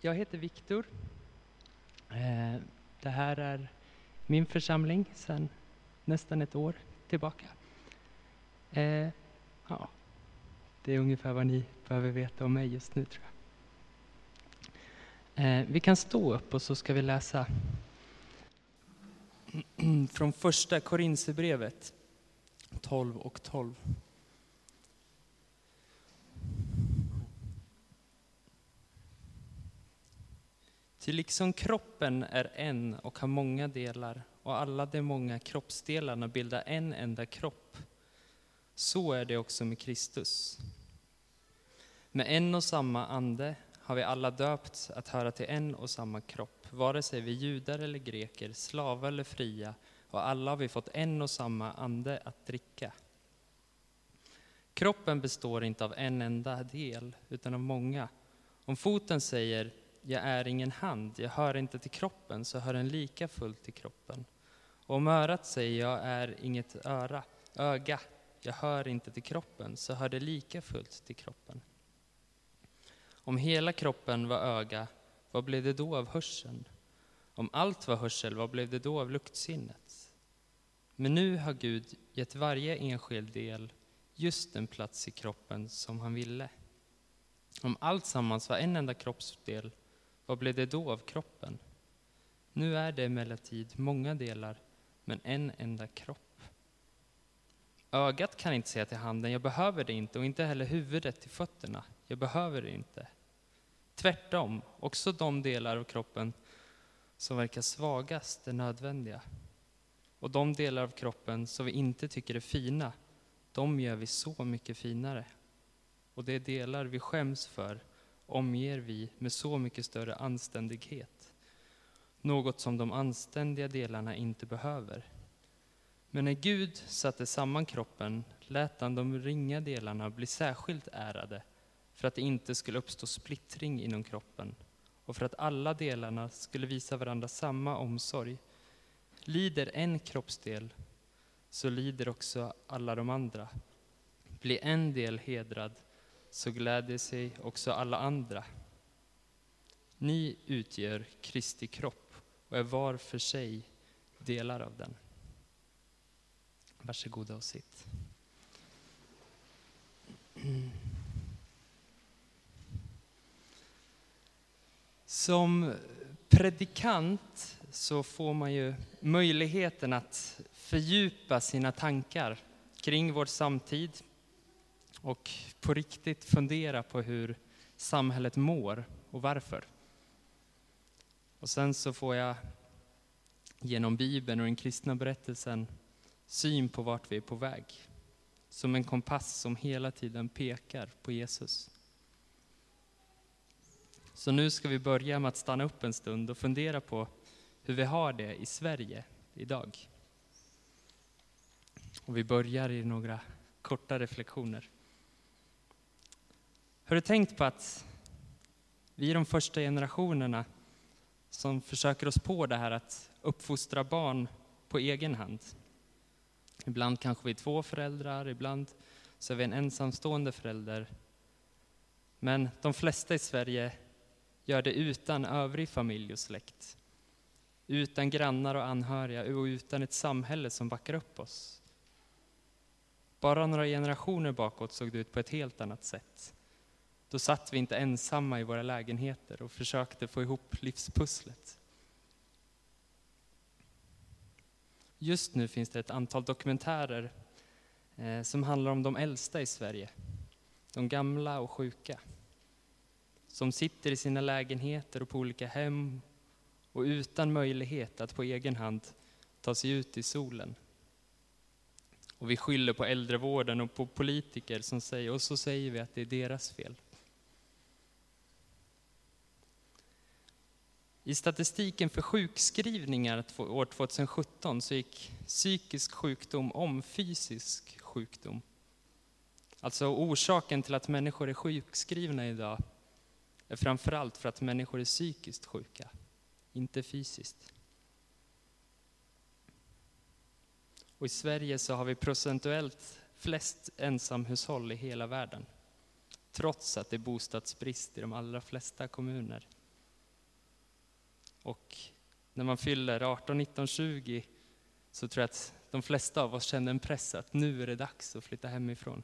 Jag heter Viktor. Eh, det här är min församling sedan nästan ett år tillbaka. Eh, ja, det är ungefär vad ni behöver veta om mig just nu tror jag. Eh, vi kan stå upp och så ska vi läsa från första Korinthierbrevet 12 och 12. Ty liksom kroppen är en och har många delar och alla de många kroppsdelarna bildar en enda kropp, så är det också med Kristus. Med en och samma ande har vi alla döpts att höra till en och samma kropp, vare sig vi judar eller greker, slavar eller fria, och alla har vi fått en och samma ande att dricka. Kroppen består inte av en enda del, utan av många. Om foten säger jag är ingen hand, jag hör inte till kroppen, så hör den lika fullt till kroppen. Och om örat säger jag är inget öra, öga, jag hör inte till kroppen, så hör det lika fullt till kroppen. Om hela kroppen var öga, vad blev det då av hörseln? Om allt var hörsel, vad blev det då av luktsinnet? Men nu har Gud gett varje enskild del just den plats i kroppen som han ville. Om allt sammans var en enda kroppsdel, vad blev det då av kroppen? Nu är det emellertid många delar, men en enda kropp. Ögat kan inte säga till handen, jag behöver det inte, och inte heller huvudet till fötterna, jag behöver det inte. Tvärtom, också de delar av kroppen som verkar svagast är nödvändiga. Och de delar av kroppen som vi inte tycker är fina, de gör vi så mycket finare. Och de delar vi skäms för omger vi med så mycket större anständighet. Något som de anständiga delarna inte behöver. Men när Gud satte samman kroppen lät han de ringa delarna bli särskilt ärade för att det inte skulle uppstå splittring inom kroppen och för att alla delarna skulle visa varandra samma omsorg. Lider en kroppsdel så lider också alla de andra. Blir en del hedrad så gläder sig också alla andra. Ni utgör Kristi kropp och är var för sig delar av den. Varsågoda och sitt. Som predikant så får man ju möjligheten att fördjupa sina tankar kring vår samtid och på riktigt fundera på hur samhället mår och varför. Och sen så får jag genom Bibeln och den kristna berättelsen syn på vart vi är på väg. Som en kompass som hela tiden pekar på Jesus. Så nu ska vi börja med att stanna upp en stund och fundera på hur vi har det i Sverige idag. Och vi börjar i några korta reflektioner. Har du tänkt på att vi är de första generationerna som försöker oss på det här att uppfostra barn på egen hand? Ibland kanske vi är två föräldrar, ibland så är vi en ensamstående förälder. Men de flesta i Sverige gör det utan övrig familj och släkt. Utan grannar och anhöriga och utan ett samhälle som backar upp oss. Bara några generationer bakåt såg det ut på ett helt annat sätt. Då satt vi inte ensamma i våra lägenheter och försökte få ihop livspusslet. Just nu finns det ett antal dokumentärer eh, som handlar om de äldsta i Sverige. De gamla och sjuka. Som sitter i sina lägenheter och på olika hem och utan möjlighet att på egen hand ta sig ut i solen. Och vi skyller på äldrevården och på politiker som säger, och så säger vi att det är deras fel. I statistiken för sjukskrivningar år 2017 så gick psykisk sjukdom om fysisk sjukdom. Alltså orsaken till att människor är sjukskrivna idag är framförallt för att människor är psykiskt sjuka, inte fysiskt. Och i Sverige så har vi procentuellt flest ensamhushåll i hela världen. Trots att det är bostadsbrist i de allra flesta kommuner. Och när man fyller 18, 19, 20 så tror jag att de flesta av oss känner en press att nu är det dags att flytta hemifrån.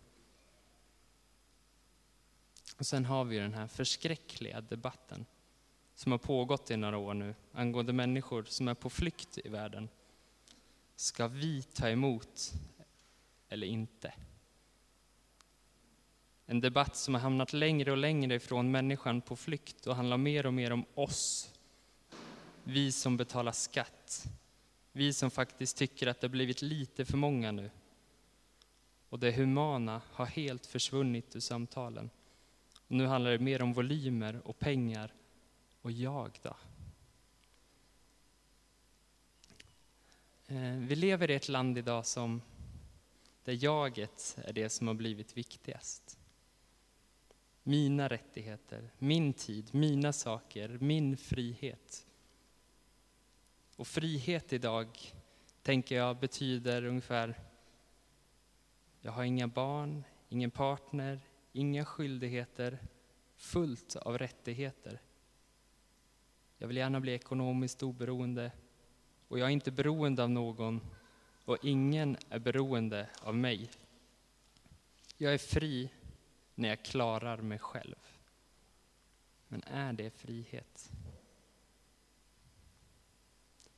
Och sen har vi den här förskräckliga debatten som har pågått i några år nu angående människor som är på flykt i världen. Ska vi ta emot eller inte? En debatt som har hamnat längre och längre ifrån människan på flykt och handlar mer och mer om oss. Vi som betalar skatt. Vi som faktiskt tycker att det har blivit lite för många nu. Och det humana har helt försvunnit ur samtalen. Och nu handlar det mer om volymer och pengar. Och jag då? Eh, vi lever i ett land idag som där jaget är det som har blivit viktigast. Mina rättigheter, min tid, mina saker, min frihet. Och frihet idag, tänker jag, betyder ungefär jag har inga barn, ingen partner, inga skyldigheter, fullt av rättigheter. Jag vill gärna bli ekonomiskt oberoende och jag är inte beroende av någon och ingen är beroende av mig. Jag är fri när jag klarar mig själv. Men är det frihet?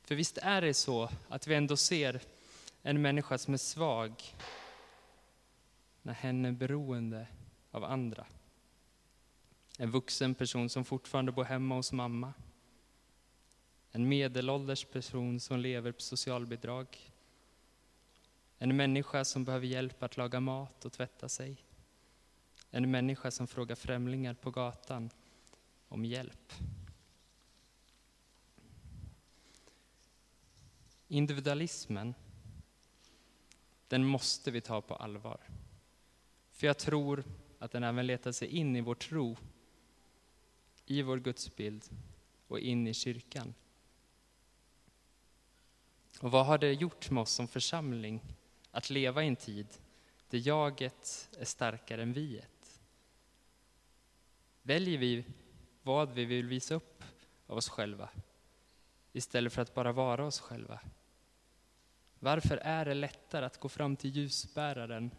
För visst är det så att vi ändå ser en människa som är svag när hen är beroende av andra. En vuxen person som fortfarande bor hemma hos mamma. En medelålders person som lever på socialbidrag. En människa som behöver hjälp att laga mat och tvätta sig. En människa som frågar främlingar på gatan om hjälp. Individualismen, den måste vi ta på allvar. För jag tror att den även letar sig in i vår tro, i vår gudsbild och in i kyrkan. Och vad har det gjort med oss som församling att leva i en tid där jaget är starkare än viet? Väljer vi vad vi vill visa upp av oss själva istället för att bara vara oss själva? Varför är det lättare att gå fram till ljusbäraren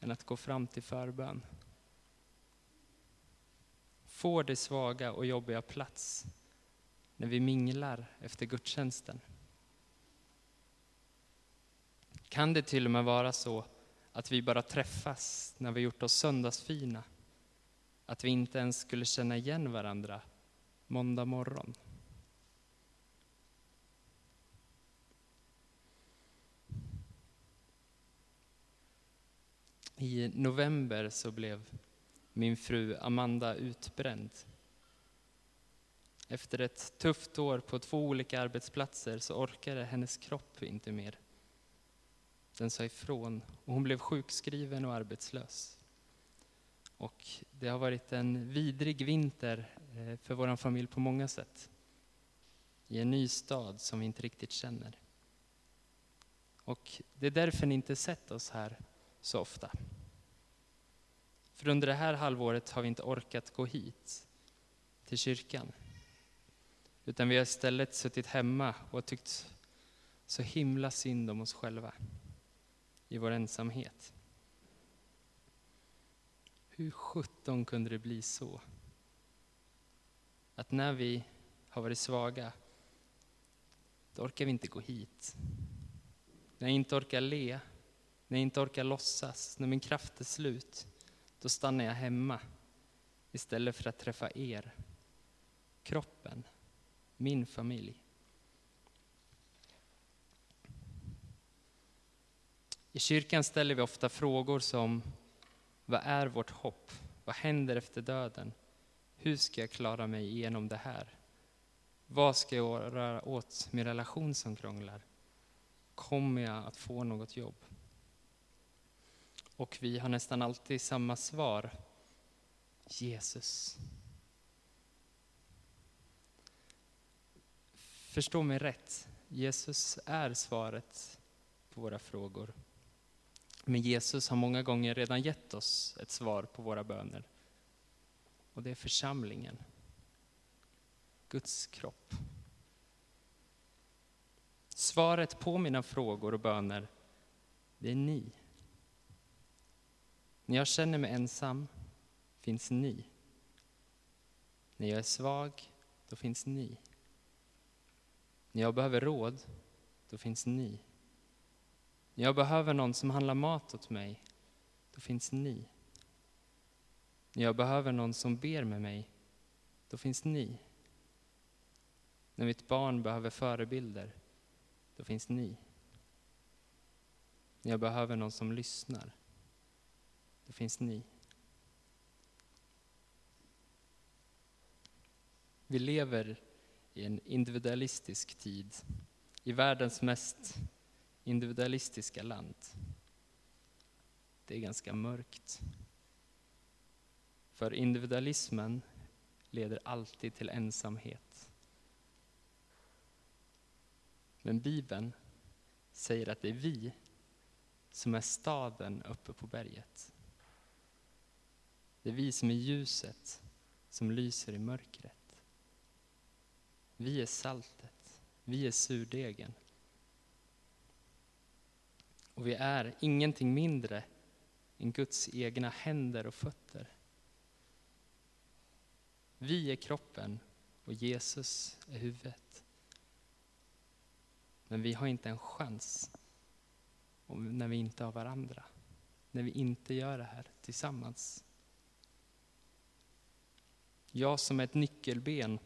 än att gå fram till förbön? Får det svaga och jobbiga plats när vi minglar efter gudstjänsten? Kan det till och med vara så att vi bara träffas när vi gjort oss söndagsfina? Att vi inte ens skulle känna igen varandra måndag morgon? I november så blev min fru Amanda utbränd. Efter ett tufft år på två olika arbetsplatser så orkade hennes kropp inte mer. Den sa ifrån och hon blev sjukskriven och arbetslös. Och det har varit en vidrig vinter eh, för vår familj på många sätt. I en ny stad som vi inte riktigt känner. Och det är därför ni inte sett oss här så ofta. För under det här halvåret har vi inte orkat gå hit, till kyrkan. Utan vi har istället suttit hemma och tyckt så himla synd om oss själva i vår ensamhet. Hur sjutton kunde det bli så? Att när vi har varit svaga, då orkar vi inte gå hit. När jag inte orkar le, när jag inte orkar låtsas, när min kraft är slut, då stannar jag hemma istället för att träffa er, kroppen, min familj. I kyrkan ställer vi ofta frågor som Vad är vårt hopp? Vad händer efter döden? Hur ska jag klara mig igenom det här? Vad ska jag göra åt min relation som krånglar? Kommer jag att få något jobb? Och vi har nästan alltid samma svar. Jesus. Förstå mig rätt, Jesus är svaret på våra frågor. Men Jesus har många gånger redan gett oss ett svar på våra böner. Och det är församlingen. Guds kropp. Svaret på mina frågor och böner, det är ni. När jag känner mig ensam finns ni. När jag är svag, då finns ni. När jag behöver råd, då finns ni. När jag behöver någon som handlar mat åt mig, då finns ni. När jag behöver någon som ber med mig, då finns ni. När mitt barn behöver förebilder, då finns ni. När jag behöver någon som lyssnar, det finns ni. Vi lever i en individualistisk tid, i världens mest individualistiska land. Det är ganska mörkt. För individualismen leder alltid till ensamhet. Men Bibeln säger att det är vi som är staden uppe på berget. Det är vi som är ljuset som lyser i mörkret. Vi är saltet, vi är surdegen. Och vi är ingenting mindre än Guds egna händer och fötter. Vi är kroppen och Jesus är huvudet. Men vi har inte en chans när vi inte har varandra. När vi inte gör det här tillsammans. Jag som är ett nyckelben,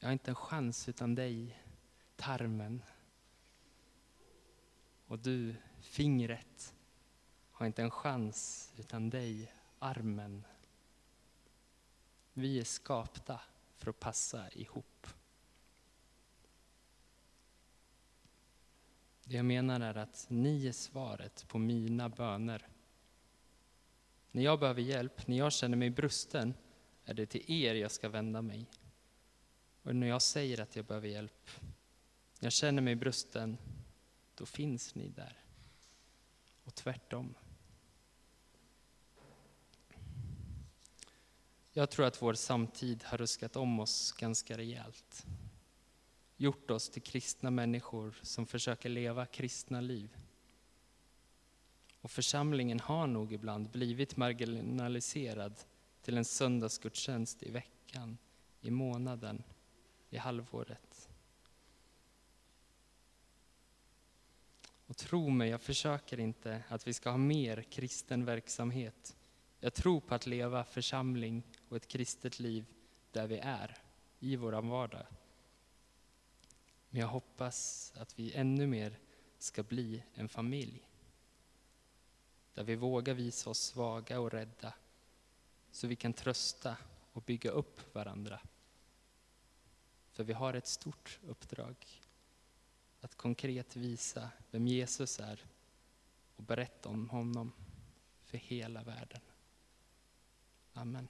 jag har inte en chans utan dig, tarmen. Och du, fingret, har inte en chans utan dig, armen. Vi är skapta för att passa ihop. Det jag menar är att ni är svaret på mina böner. När jag behöver hjälp, när jag känner mig brusten, är det till er jag ska vända mig. Och när jag säger att jag behöver hjälp, när jag känner mig brusten, då finns ni där. Och tvärtom. Jag tror att vår samtid har ruskat om oss ganska rejält. Gjort oss till kristna människor som försöker leva kristna liv. Och församlingen har nog ibland blivit marginaliserad till en söndagsgudstjänst i veckan, i månaden, i halvåret. Och tro mig, jag försöker inte att vi ska ha mer kristen verksamhet. Jag tror på att leva församling och ett kristet liv där vi är, i vår vardag. Men jag hoppas att vi ännu mer ska bli en familj. Där vi vågar visa oss svaga och rädda. Så vi kan trösta och bygga upp varandra. För vi har ett stort uppdrag. Att konkret visa vem Jesus är och berätta om honom för hela världen. Amen.